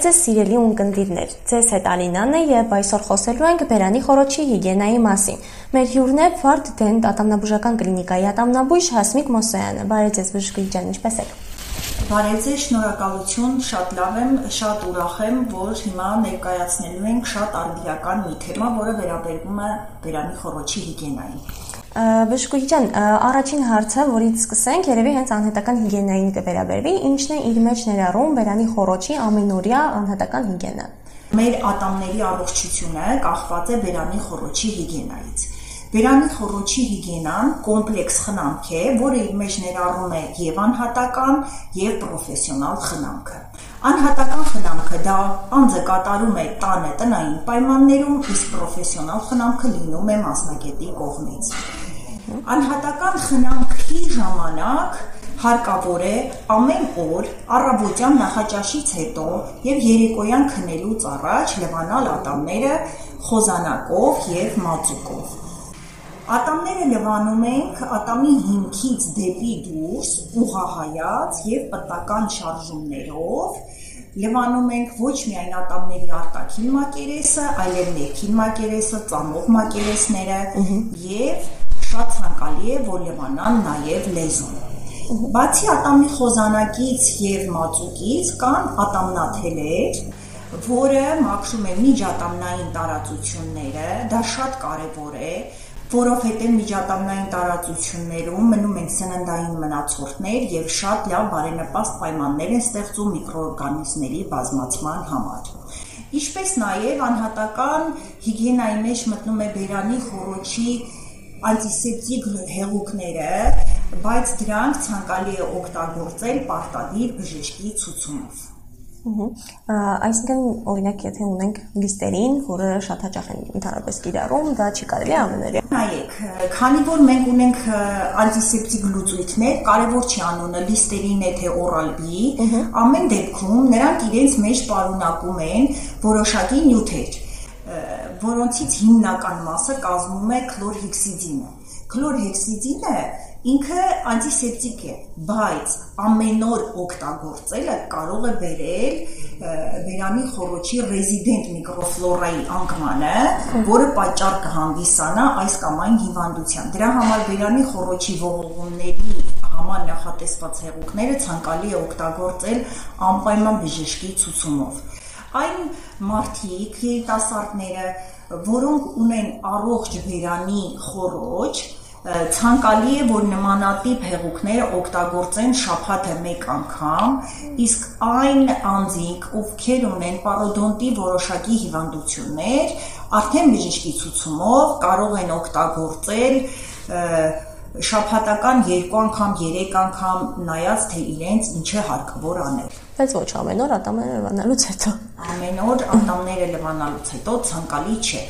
Բարև ձեզ սիրելի ունկնդիրներ։ Ձեզ հետ Ալինան է եւ այսօր խոսելու ենք բերանի խորոչի հիգիենայի մասին։ Մեր հյուրն է Վարդ Դենտ ատամնաբուժական կլինիկայի ատամնաբույժ Հասմիկ Մոսոյանը։ Բարև ձեզ, բժշկի ջան, ինչպե՞ս եք։ Բարև ձեզ, շնորհակալություն, շատ լավ եմ, շատ ուրախ եմ, որ հիմա ներկայացնելու ենք շատ արդիական մի թեմա, որը վերաբերվում է բերանի խորոչի հիգիենային։ Բժշկուհի ջան, առաջին հարցը, որից սկսենք, երևի հենց անհատական հիգիենային կվերաբերվի, ինչն է իր մեջ ներառում բերանի խորոչի ամենօրյա անհատական հիգիենը։ Մեր ատամների առողջությունը կախված է բերանի խորոչի հիգիենայից։ Բերանի խորոչի հիգիենան կոմպլեքս խնամք է, որը իր մեջ ներառում է եւ անհատական, եւ պրոֆեսիոնալ խնամքը։ Անհատական խնամքը դա անձը կատարում է տանը տնային պայմաններում, իսկ պրոֆեսիոնալ խնամքը լինում է մասնագետի կողմից։ Անհատական խնամքի ժամանակ հարկավոր է ամեն օր առավոտյան նախաճաշից հետո եւ երեկոյան քնելուց առաջ լվանալ ատամները խոզանակով եւ մածուկով։ Ատամները լվանում ենք ատամի հիմքից դեպի դուրս ուղահայաց եւ պտական շարժումներով լվանում ենք ոչ միայն ատամների արտաքին մակերեսը, այլև ներքին մակերեսը, ծամող մակերեսները եւ շատ ցանկալի է, որ լվանան նաև լեզուն։ Բացի ատամի խոզանակից եւ մածուկից կան ատամնաթելեր, որը մաքրում է միջատամնային տարածությունները, դա շատ կարևոր է, որովհետև միջատամնային տարածություններում մնում են սննդային մնացորդներ եւ շատ լավ բարենպաստ պայմաններ են ստեղծում միկրոօրգանիզմների բազմացման համար։ Ինչպես նաև անհատական հիգիենայի մեջ մտնում է բերանի խորոչի անտիսեպտիկ հեղուկները, բայց դրանք ցանկալի է օգտագործել պարտադիր բժշկի ցուցումով։ Այսինքն օրինակ եթե ունենք լիստերին, որը շատ հաճախ են ընդհանրապես կիրառում, դա չի կարելի ամենօրյա։ Նայեք, քանի որ մենք ունենք անտիսեպտիկ լուծույթներ, կարևոր չի անունը լիստերին է թե օրալբի, ամեն դեպքում նրանք իրենց մեջ պարունակում են որոշակի նյութեր որոնցից հիմնական մասը կազմում է քլորհեքսիդինը։ Քլորհեքսիդինը ինքը անտիսեպտիկ է, բայց ամեն օր օգտագործելը կարող է բերել վերանի խորոչի ռեզիդենտ միկրոֆլորայի անկմանը, որը պատճառ կհանդիսանա այս կամ այն հիվանդության։ Դրա համար վերանի խորոչի ողողումների համար նախատեսված հեղուկները ցանկալի է օգտագործել անպայման բժշկի ցուցումով այն մարդիկ, երիտասարդները, որոնք ունեն առողջ վերանի խորոջ, ցանկալի է որ նմանատիպ հեղուկները օգտագործեն շաբաթը մեկ անգամ, իսկ այն անձիկ, ովքեր ունեն պարոդոնտի որոշակի հիվանդություններ, արդեն բժշկի ցուցումով կարող են օգտագործել շաբաթական 2 անգամ, 3 անգամ նայած թե իրենց ինչ է հարկավոր անել։ Բայց ոչ ամեն օր ատամները լվանալուց հետո։ Ամեն օր ատամները լվանալուց հետո ցանկալի չէ։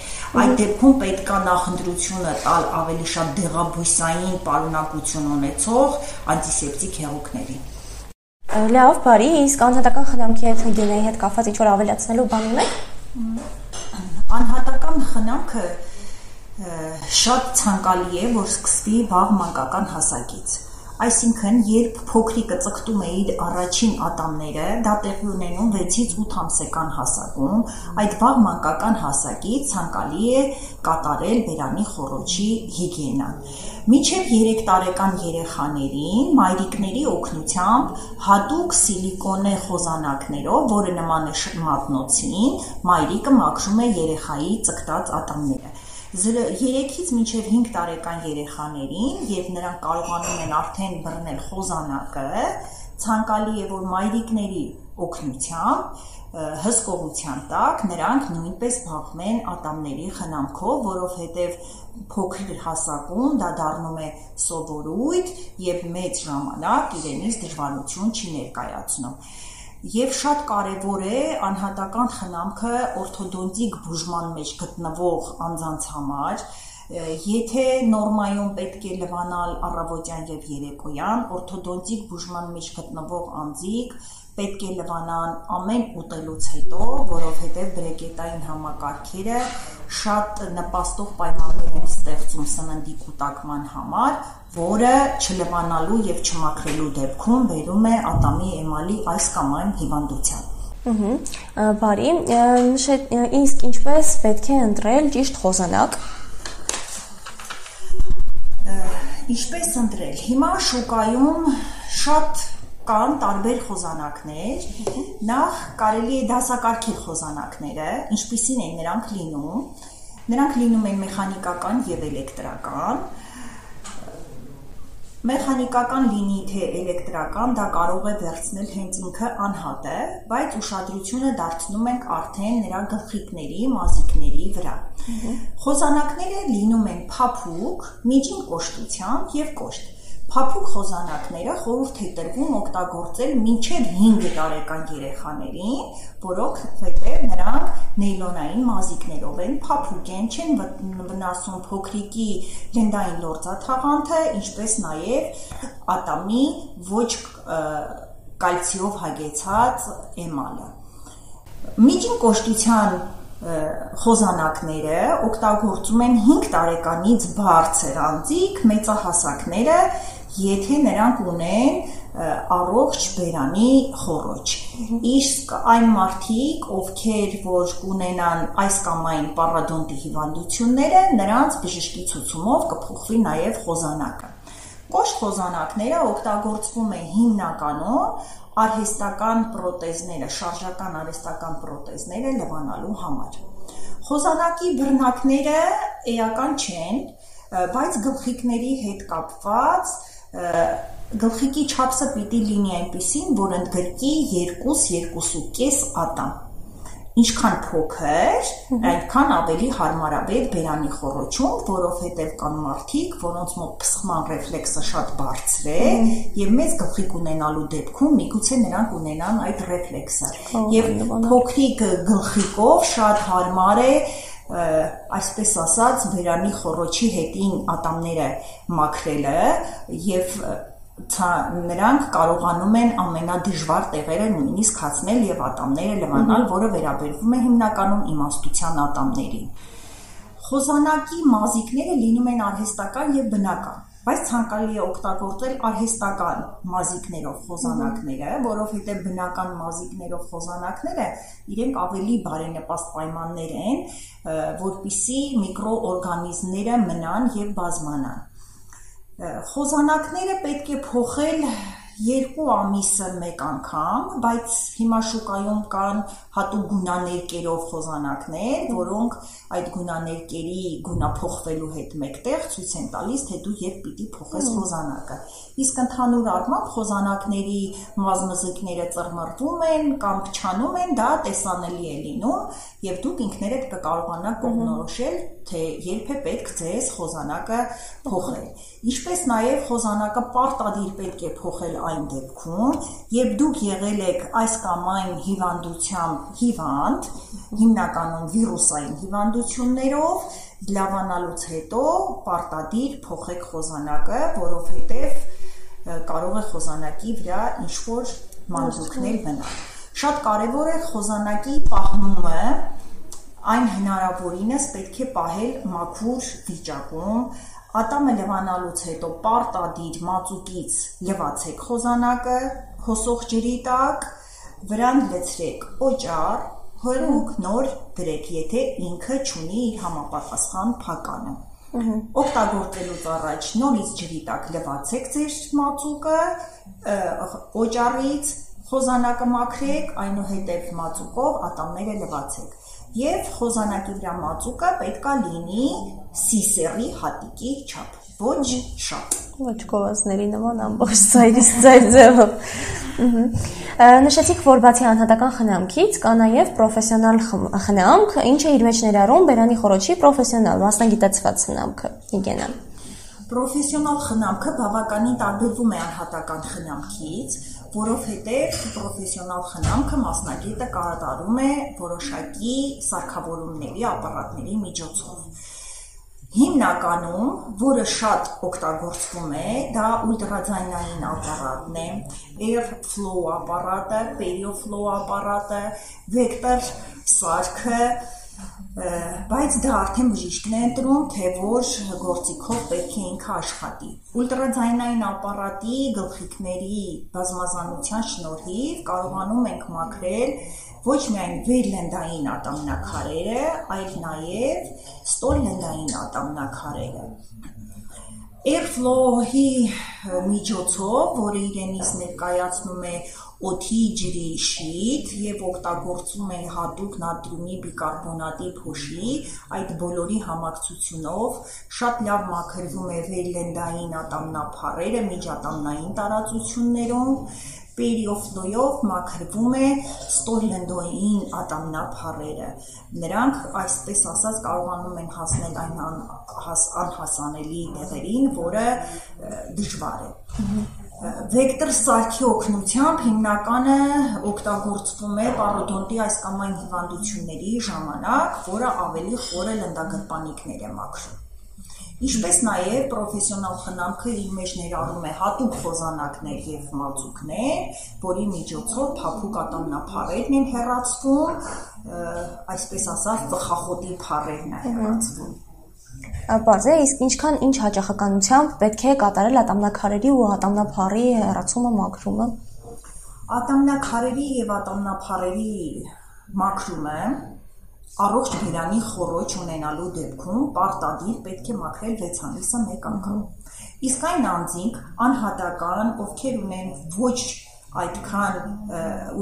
Այդ դեպքում պետք է նախընտրությունը տալ ավելի շատ դեղաբույսային պարունակություն ունեցող անտիսեպտիկ հեղուկների։ Լավ, բարի, իսկ անհատական խնամքի հետ հիգիենայի հետ կապված ինչ-որ ավելացնելու բան ունեք։ Անհատական խնամքը շատ ցանկալի է, որ սկսվի վաղ մանկական հասակից։ Այսինքն, երբ փոքրիկը ծկտում է իր առաջին ատամները, դա տեղի ունենում 6-ից 8 ամսական հասակում, այդ վաղ մանկական հասակից ցանկալի է կատարել բերանի խորոչի հիգիենան։ Մինչև 3 տարեկան երեխաներին մայրիկների օգնությամբ հատուկ սիլիկոնե խոզանակներով, որը նման է մատնոցին, մայրիկը մաքրում է երեխայի ծկտած ատամները 3-ից մինչև 5 տարեկան երեխաներին, երբ նրանք կարողանում են արդեն բռնել խոզանակը, ցանկալի է որ մայրիկների օգնությամբ հսկողության տակ նրանք նույնպես բախվեն ատամների խնամքով, որովհետև փոքր հասակում դա դառնում է սովորույթ եւ մեծ ժամանակ իրենից դժվարություն չի ներկայացնում եւ շատ կարեւոր է անհատական խնամքը օրթոդոնտիկ բուժման մեջ գտնվող անձանց համար Եթե նորմայում պետք է լվանալ առավոտյան եւ երեկոյան, օրթոդոնտիկ բուժման մեջ գտնվող անձիկ պետք է լվանան ամեն ուտելուց հետո, որովհետև բրեկետային համակարգերը շատ նպաստող պայմաններ են ստեղծում սննդի կուտակման համար, որը չլվանալու եւ չմաքրելու դեպքում բերում է ատամի էմալի այս կամ այն հիվանդության։ Ահա, բարի, իսկ ինչպես պետք է ընտրել ճիշտ խոզանակ։ Ինչպես ընտրել։ Հիմա շուկայում շատ կան տարբեր խոզանակներ։ Նախ կարելի է դասակարգել խոզանակները, ինչպիսին են նրանք լինում։ Նրանք լինում են մեխանիկական եւ էլեկտրական։ Մեխանիկական լինի թե էլեկտրական, դա կարող է վերցնել հենց ինքը անհատը, բայց ուշադրությունը դարձնում ենք արդեն նրա գլխիկների, մազիկների վրա։ Խոզանակները լինում են փափուկ, միջին կոշտությամբ եւ կոշտ Փափուկ խոզանակները խորհուրդ է տրվում օգտագործել մինչև 5 տարեկան երեխաներին, որոնք հետև նրանք նեյլոնային մազիկներով են, փափուկ են, չեն վնասում փոքրիկի լենդային լորձաթաղանթը, ինչպես նաև ատամի ոչ կալցիով հագեցած էմալը։ Միջին կոշտության խոզանակները օգտագործում են 5 տարեկանից բարձր անձիկ, մեծահասակները եթե նրանք ունեն առողջ բերանի խորոջ։ Իսկ այն մարդիկ, ովքեր որ կունենան այս կամ այն պարադոնտի հիվանդությունները, նրանց բժշկի ցուցումով կփոխվի նաև խոզանակը։ Կոշտ խոզանակները օգտագործվում են հիմնականում արհեստական պրոթեզները, շարժական արհեստական պրոթեզները լվանալու համար։ Խոզանակի բռնակները էական չեն, բայց գլխիկների հետ կապված գլխիկի չափսը պիտի լինի այնպեսին, որ ընդգրկի 2-2.5 ատամ։ Ինչքան փոքր, այնքան ավելի հարմարավետ բերանի խորոչում, որովհետև կան մարդիկ, որոնց մոտ փսխման ռեֆլեքսը շատ բարձր է, եւ մեծ գլխիկ ունենալու դեպքում միգուցե նրանք ունենան այդ ռեֆլեքսը։ Եվ փոքրիկ գլխիկով շատ հարմար է այսպես ասած վերանի խորոչի հետին ատամները մաքրելը եւ նրանք կարողանում են ամենադժվար տեղերը նույնիսկ հացնել եւ ատամները լվանալ, որը վերաբերվում է հիմնականում իմաստության ատամներին։ Խոզանակի մազիկները լինում են արհեստական եւ բնական բայց ցանկալի է օգտագործել արհեստական մազիկներով խոզանակները, որովհետև բնական մազիկներով խոզանակները իրենք ավելի բարենպաստ պայմաններ են, որpիսի միկրոօրգանիզմները մնան եւ բազմանան։ Խոզանակները պետք է փոխել երկու ամիսը մեկ անգամ, բայց հիմա շուկայում կան հատուկ գունաներկերով խոզանակներ, որոնք այդ գունաներկերի գունափոխվելու հետ մեկտեղ ցույց են տալիս, թե դու երբ պիտի փոխես խոզանակը։ Իսկ ընդհանուր առմամբ խոզանակների մազմզիկները ծռմռվում են կամ փչանում են, դա տեսանելի է լինում եւ դուք ինքներդ կկարողանաք կողնորոշել, թե երբ է պետք ձեզ խոզանակը փոխել։ Ինչպես նաեւ խոզանակը պարտադիր պետք է փոխել այն դեպքում, երբ դուք եղել եք այս կամ այն հիվանդությամբ հիվանդ, հիմնականում վիրուսային հիվանդություններով, լավանալուց հետո պարտադիր փոխեք խոզանակը, որովհետև կարող է խոզանակի վրա ինչ-որ մանրուքներ մնալ։ Շատ կարևոր է խոզանակի պահումը այն հնարավորինս պետք է պահել մաքուր վիճակում, Ատամը լվանալուց հետո պարտադիր մածուկից լվացեք խոզանակը հոսող ջրի տակ, վրան լցրեք օճառ, հորուկ նոր դրեք, եթե ինքը ճունի իր համապատասխան փականը։ Օգտագործելուց առաջ նորից ջրի տակ լվացեք ձեր մածուկը, օճառից խոզանակը մաքրեք, այնուհետև մածուկով ատամները լվացեք եւ խոզանակի վրա մածուկը պետքա լինի սիսերի հատիկի չափ, ոչ շատ։ Ոչ գովազների նման ամբողջ ծայրից ծայր ձևով։ Նշեցիք, որ բացի անհատական խնամքից կա նաև պրոֆեսիոնալ խնամք, ինչը իր մեջ ներառում բերանի խորոչի պրոֆեսիոնալ մասնագիտացված խնամքը, հիգիենան։ Պրոֆեսիոնալ խնամքը բավականին տարբերվում է անհատական խնամքից, որովհետև պրոֆեսիոնալ խնամքը մասնագետը կատարում է որոշակի սարքավորումների, ապարատների միջոցով։ Հիմնականում, որը շատ օգտագործվում է, դա ուլտրաձայնային ապարատն է, airflow ապարատը, periflow ապարատը, vector սարքը, բայց դա արդեն բժիշկն է ընտրում, թե որ գործիքով պետք է ինքը աշխատի։ Ուլտրաձայնային ապարատի գլխիկների բազմազանության շնորհիվ կարողանում ենք մաքրել ոչ միայն վերլենդային ատամնակարերը, այլ նաև ստոլլենդային ատամնակարերը։ Airflow-ի միջոցով, որը իրենից ներկայացնում է օդի ջրի շիթ եւ օգտագործում են հատուկ նատրիումի բիկարբոնատի փոշի, այդ բոլորի համակցությունով շատ լավ մաքրվում է վերլենդային ատամնափարերը միջատամնային տարածություններում, պերիոֆլոյով մաքրվում է ստորլենդոին ատամնափարերը։ Նրանք, այսպես ասած, կարողանում են հասնել այն անհասանելի տեղերին, որը դժվար է։ Վեկտոր սարքի օգնությամբ հիմնականը օգտագործվում է պարոդոնտի այս կամ այն հիվանդությունների ժամանակ, որը ավելի խորը լնդագրպանիկներ է մաքրում։ Ինչպես նաև պրոֆեսիոնալ խնամքը իր մեջ ներառում է հատուկ խոզանակներ եւ մածուկներ, որի միջոցով փափուկ ատամնափարերն են հեռացվում, այսպես ասած, ծխախոտի փարերն են հեռացվում։ է, իսկ ինչքան ինչ հաճախականությամբ պետք է կատարել ատամնակարերի ու ատամնափարի հեռացումը, մաքրումը։ Ատամնակարերի եւ ատամնափարերի մաքրումը առողջ բերանի խորոչ ունենալու դեպքում պարտադիր պետք է մաքրել 6 ամիսը մեկ անգամ։ Իսկ այն անձինք անհատական, ովքեր ունեն ոչ այդքան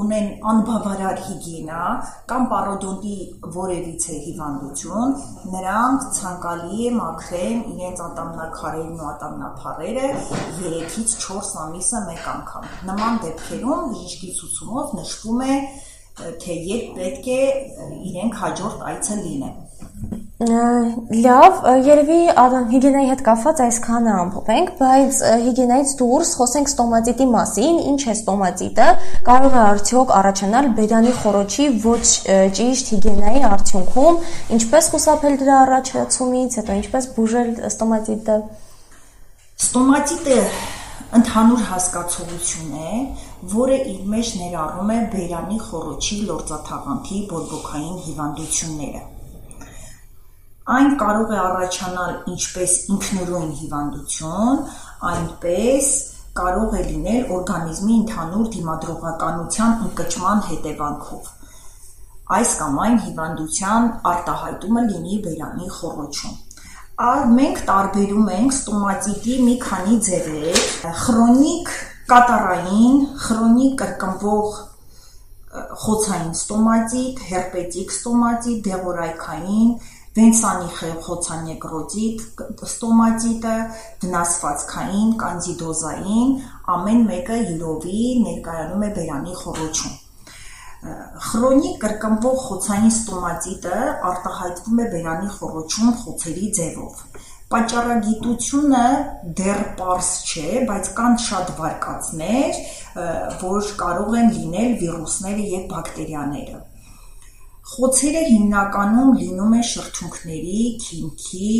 ունեն անբավարար հիգիենա կամ պարոդոնտի որևիցե հիվանդություն, նրանք ցանկալի է մաքրեն իրենց ատամնակարերն ու ատամնափարերը 3-ից 4 ամիսը մեկ անգամ։ Նման դեպքերում բժշկի ցուցումով նշվում է թե երբ պետք է իրենք հաջորդ այցը լինեն։ Լավ, երևի հիգիենայի հետ կապված այսքանը ամփոփենք, բայց հիգիենայից դուրս խոսենք ստոմատիտի մասին, ինչ է ստոմատիտը, կարող է արդյոք առաջանալ բերանի խորոչի ոչ ճիշտ հիգիենայի արդյունքում, ինչպես խուսափել դրա առաջացումից, հետո ինչպես բուժել ստոմատիտը։ Ստոմատիտը ընդհանուր հասկացողություն է, որը իր մեջ ներառում է բերանի խորոչի լորձաթաղանթի բորբոքային հիվանդությունները Այն կարող է առաջանալ ինչպես ինքնուրույն հիվանդություն, այնպես կարող է լինել օրգանիզմի ընդհանուր դիմադրողականության ընկճման հետևանքով։ Այս կամ այն հիվանդության արտահայտումը լինի բերանի խոռոչում։ Ալ մենք տարբերում ենք ստոմատիտի մի քանի ձևեր՝ խրոնիկ կատարային, խրոնիկ կրկնվող խոցային ստոմատիտ, հերպետիկ ստոմատիտ, դեղորայքային, վենսանի խոցանեկրոտիտ, ստոմատիտը, վնասվածքային, կանզիդոզային, ամեն մեկը յուրովի ներկայանում է բերանի խոռոչում։ Խրոնիկ կրկնվող խոցային ստոմատիտը արտահայտվում է բերանի խոռոչում խոցերի ձևով։ Պատճառագիտությունը դեռ པարս չէ, բայց կան շատ վարկածներ, որ կարող են լինել վիրուսները եւ բակտերիաները։ Խոցերը հիմնականում լինում են շրթունքների, քիմքի,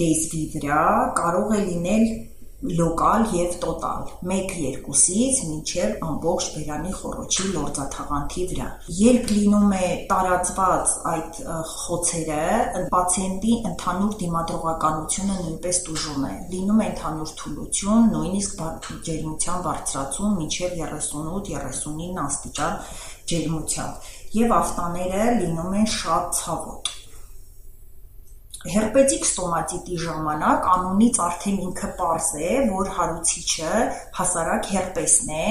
լեզվի վրա, կարող է լինել լոկալ եւ տոտալ 1-2-ից մինչեւ ամբողջ բերանի խոռոչի լորձաթաղանթի վրա։ Երբ լինում է տարածված այդ խոցերը, պացիենտի ընդհանուր դիմադրողականությունը նույնպես տուժում է։ Լինում է ընդհանուր թուլություն, նույնիսկ ջերմության բարձրացում մինչեւ 38-39 աստիճան ջերմությամբ եւ ավտաները լինում են շատ ցավոտ։ Հերպետիկ ստոմատիտի ժամանակ անունից արդեն ինքը པարզ է, որ հարուցիչը հասարակ հերպեսն է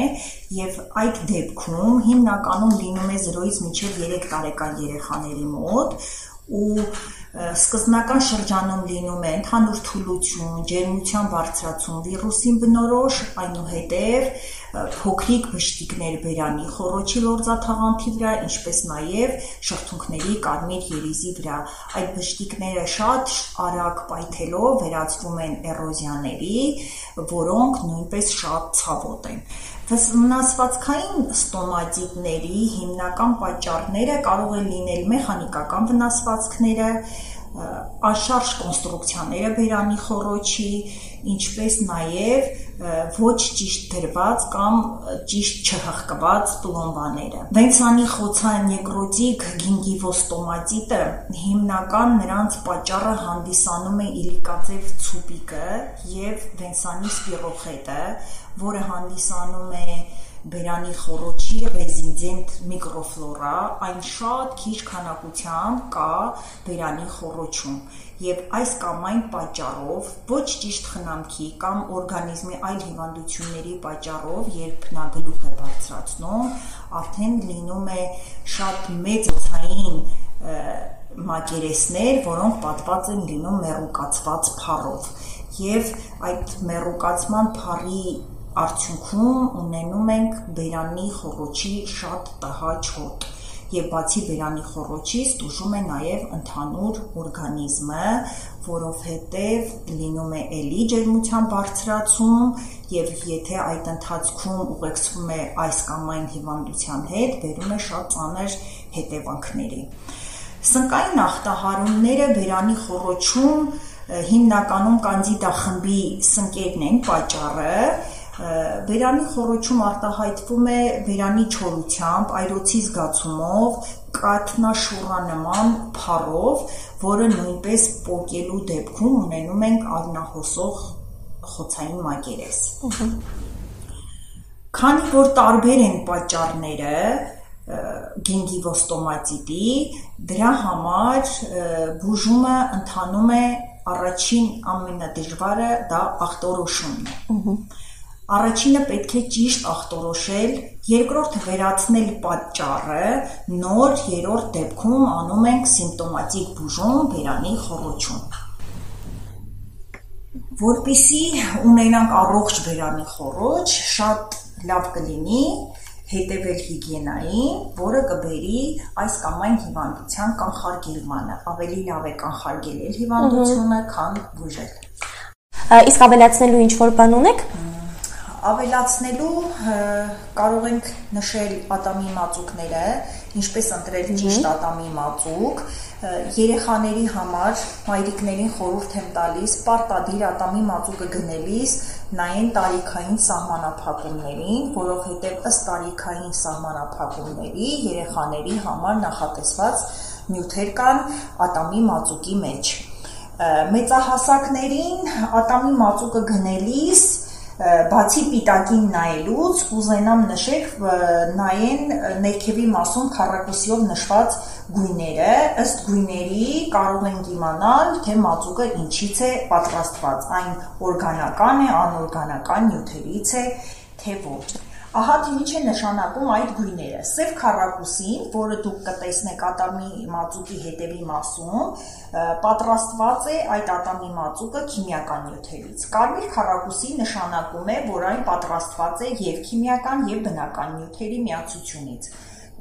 եւ այդ դեպքում հիմնականում լինում է 0-ից մինչեւ 3 տարեկան երեխաների մոտ ու սկզբնական շրջանում լինում է ընդհանուր թուլություն, ջերմության բարձրացում, վիրուսին բնորոշ, այնուհետև փոքրիկ բշտիկներ բերանի խոռոչի լորձաթաղանթի վրա, ինչպես նաև շրթունքների կարմիր երիզի վրա։ Այդ բշտիկները շատ արագ պայթելով վերածվում են էրոզիաների, որոնք նույնպես շատ ցավոտ են։ Վնասվածքային ստոմատիտների հիմնական պատճառները կարող են լինել մեխանիկական վնասվածքները, աշարժ կոնստրուկցիաները բերանի խոռոչի, ինչպես նաև ոչ ճիշտ դրված կամ ճիշտ չհղկված պլոմբաները։ Վենցանի խոցային նեկրոտիկ գինգիվոստոմատիտը հիմնական նրանց պատճառը հանդիսանում է իլիկաձև ցուպիկը եւ վենցանի սպիրոխետը, որը հանդիսանում է բերանի խոռոչի ռեզիդենտ միկրոֆլորա, այն շատ քիչ քանակությամբ կա բերանի խոռոչում եւ այս կամ այն պատճառով ոչ ճիշտ խնամքի կամ օրգանիզմի այլ հիվանդությունների պատճառով, երբ նա գլուխ է բարձրացնում, արդեն լինում է շատ մեծ օծային մակերեսներ, որոնք պատված են լինում մերուկացված փառով եւ այդ մերուկացման փառի արդյունքում ունենում ենք բերանի խոռոչի շատ տհաճ հոտ եւ բացի բերանի խոռոչից դուժում է նաեւ ընդհանուր օրգանիզմը, որովհետեւ լինում է էլի ջերմության բարձրացում եւ եթե այդ ընթացքում ուղեկցվում է այս կամ այն հիվանդության հետ, բերում է շատ ծանր հետևանքների։ Սնկային ախտահարումները բերանի խոռոչում հիմնականում կանձիդա խմբի սնկերն են պատճառը, Բերանի խոռոչում արտահայտվում է բերանի չորությամբ, այրոցի զգացումով, կաթնաշուռանման փառով, որը նույնպես պոկելու դեպքում ունենում ենք արնահոսող խոցային մակերես։ Քանի որ տարբեր են պատճառները, գինգիվոստոմատիտի, դրա համար բուժումը ընթանում է առաջին ամենադժվարը դա ախտորոշումն է։ Առաջինը պետք է ճիշտ ախտորոշել, երկրորդը վերացնել պատճառը, նոր երրորդ դեպքում անում ենք սիմպտոմատիկ բուժում բերանի խոռոչում։ Որպիսի ունենանք առողջ բերանի խոռոչ, շատ լավ կլինի հետևել հիգիենային, որը կբերի այս կամ այն հիվանդության կանխարգելմանը։ Ավելի լավ է կանխարգելել հիվանդությունը, քան բուժել։ Իսկ ավելացնելու ինչ որ բան ունեք ավելացնելու կարող ենք նշել ատամի մածուկները, ինչպես ընտրել ճիշտ ատամի մածուկ, երեխաների համար մայրիկներին խորհուրդ եմ տալիս պարտադիր ատամի մածուկը գնելիս նայեն տարիքային սահմանափակումներին, որովհետև ըստ տարիքային սահմանափակումների երեխաների համար նախատեսված նյութեր կան ատամի մածուկի մեջ։ Մեծահասակներին ատամի մածուկը գնելիս բացի պիտակին նայելուց կուզենամ նշել նայեն ներքևի մասում քառակուսիով նշված գույները ըստ գույների կարող ենք իմանալ թե մածուկը ինչից է պատրաստված այն օրգանական է անօրգանական նյութերից է թե ոչ Ահա թե ինչ է նշանակում այդ գույները։ Սև քառակուսին, որը դուք կտեսնեք ատամի մածուկի հետևի մասում, պատրաստված է այդ ատամի մածուկը քիմիական նյութերից։ Կարմիր քառակուսի նշանակում է, որ այն պատրաստված է եւ քիմիական եւ բնական նյութերի միացությունից։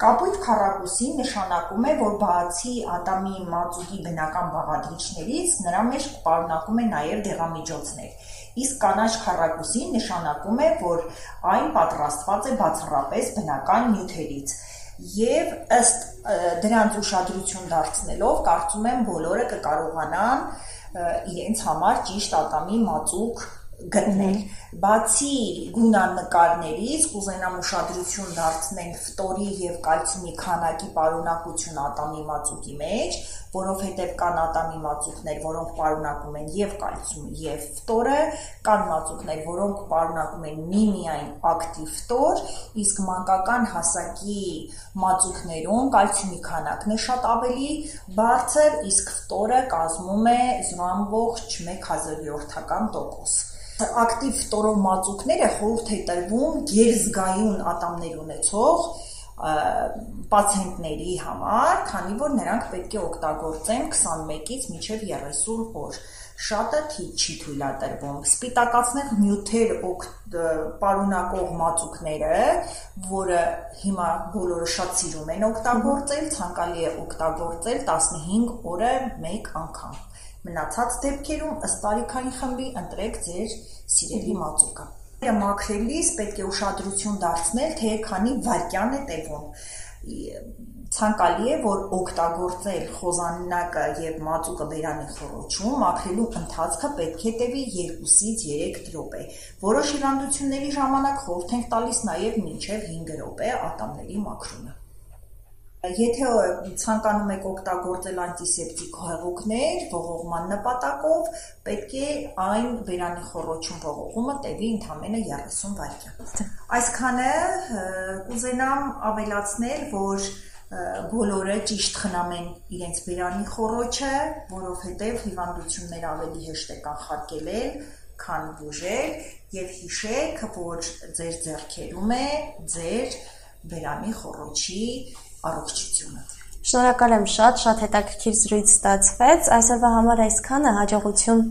Կապույտ քառակուսի նշանակում է, որ բացի ատամի մածուկի բնական բաղադրիչներից, նրա մեջ պարունակում է նաև դեղամիջոցներ իսկ կանաչ քառակուսին նշանակում է, որ այն պատրաստված է բացառապես բնական նյութերից։ Եվ ըստ դրանց ուշադրություն դարձնելով, կարծում եմ բոլորը կկարողանան իրենց համար ճիշտ ատամի մածուկ գտնել։ Բացի գունանկարներից կուզենամ ուշադրություն դարձնել ֆտորի եւ կալցիումի քանակի պարունակություն ատամի մածուկի մեջ, որովհետեւ կան ատամի մածուկներ, որոնք պարունակում են եւ կալցիում եւ ֆտորը, կան մածուկներ, որոնք պարունակում են միմիայն ակտիվ ֆտոր, իսկ մանկական հասակի մածուկներում կալցիումի քանակն է շատ ավելի բարձր, իսկ ֆտորը կազմում է 0.1%։ Ակտիվ ֆտորով մածուկները խորհուրդ է տրվում գերզգայուն ատամներ ունեցող պացիենտների համար, քանի որ նրանք պետք է օգտագործեն 21-ից մինչև 30 օր շատը չի թույլատրվում։ Սպիտակացնող նյութեր պարունակող մածուկները, որը հիմա բոլորը շատ սիրում են օգտագործել, ցանկալի է օգտագործել 15 օրը մեկ անգամ։ Մնացած դեպքերում ըստ տարիքային խմբի ընտրեք ձեր սիրելի մածուկը։ Մաքրելիս պետք է ուշադրություն դարձնել, թե քանի վայրկյան է տևում ցանկալի է որ օգտագործել խոզանակը եւ մածուկը բերանի խորոչում մաքրելու ընթացքը պետք է տևի 2-ից 3 րոպե որոշ հիվանդությունների ժամանակ խորհուրդ ենք տալիս նաեւ մինչեւ 5 րոպե ատամների մաքրումը Եթե ցանկանում եք օգտագործել անտիսեպտիկ հեղուկներ ողողման նպատակով, պետք է այն բերանի խոռոչում ողողումը տևի ընդամենը 30 վայրկյան։ Այսքանը կուզենամ ավելացնել, որ բոլորը ճիշտ խնամեն իրենց բերանի խոռոչը, որովհետև հիվանդությունները ավելի հեշտ է կանխարգելել, քան բուժել, եւ հիշեք, որ ձեր ձեռքերում է ձեր բերանի խոռոչի առողջությունը։ Շնորհակալ եմ շատ, շատ հետաքրքիր զրույց ստացվեց։ Այսօրվա համար այսքանը հաջողություն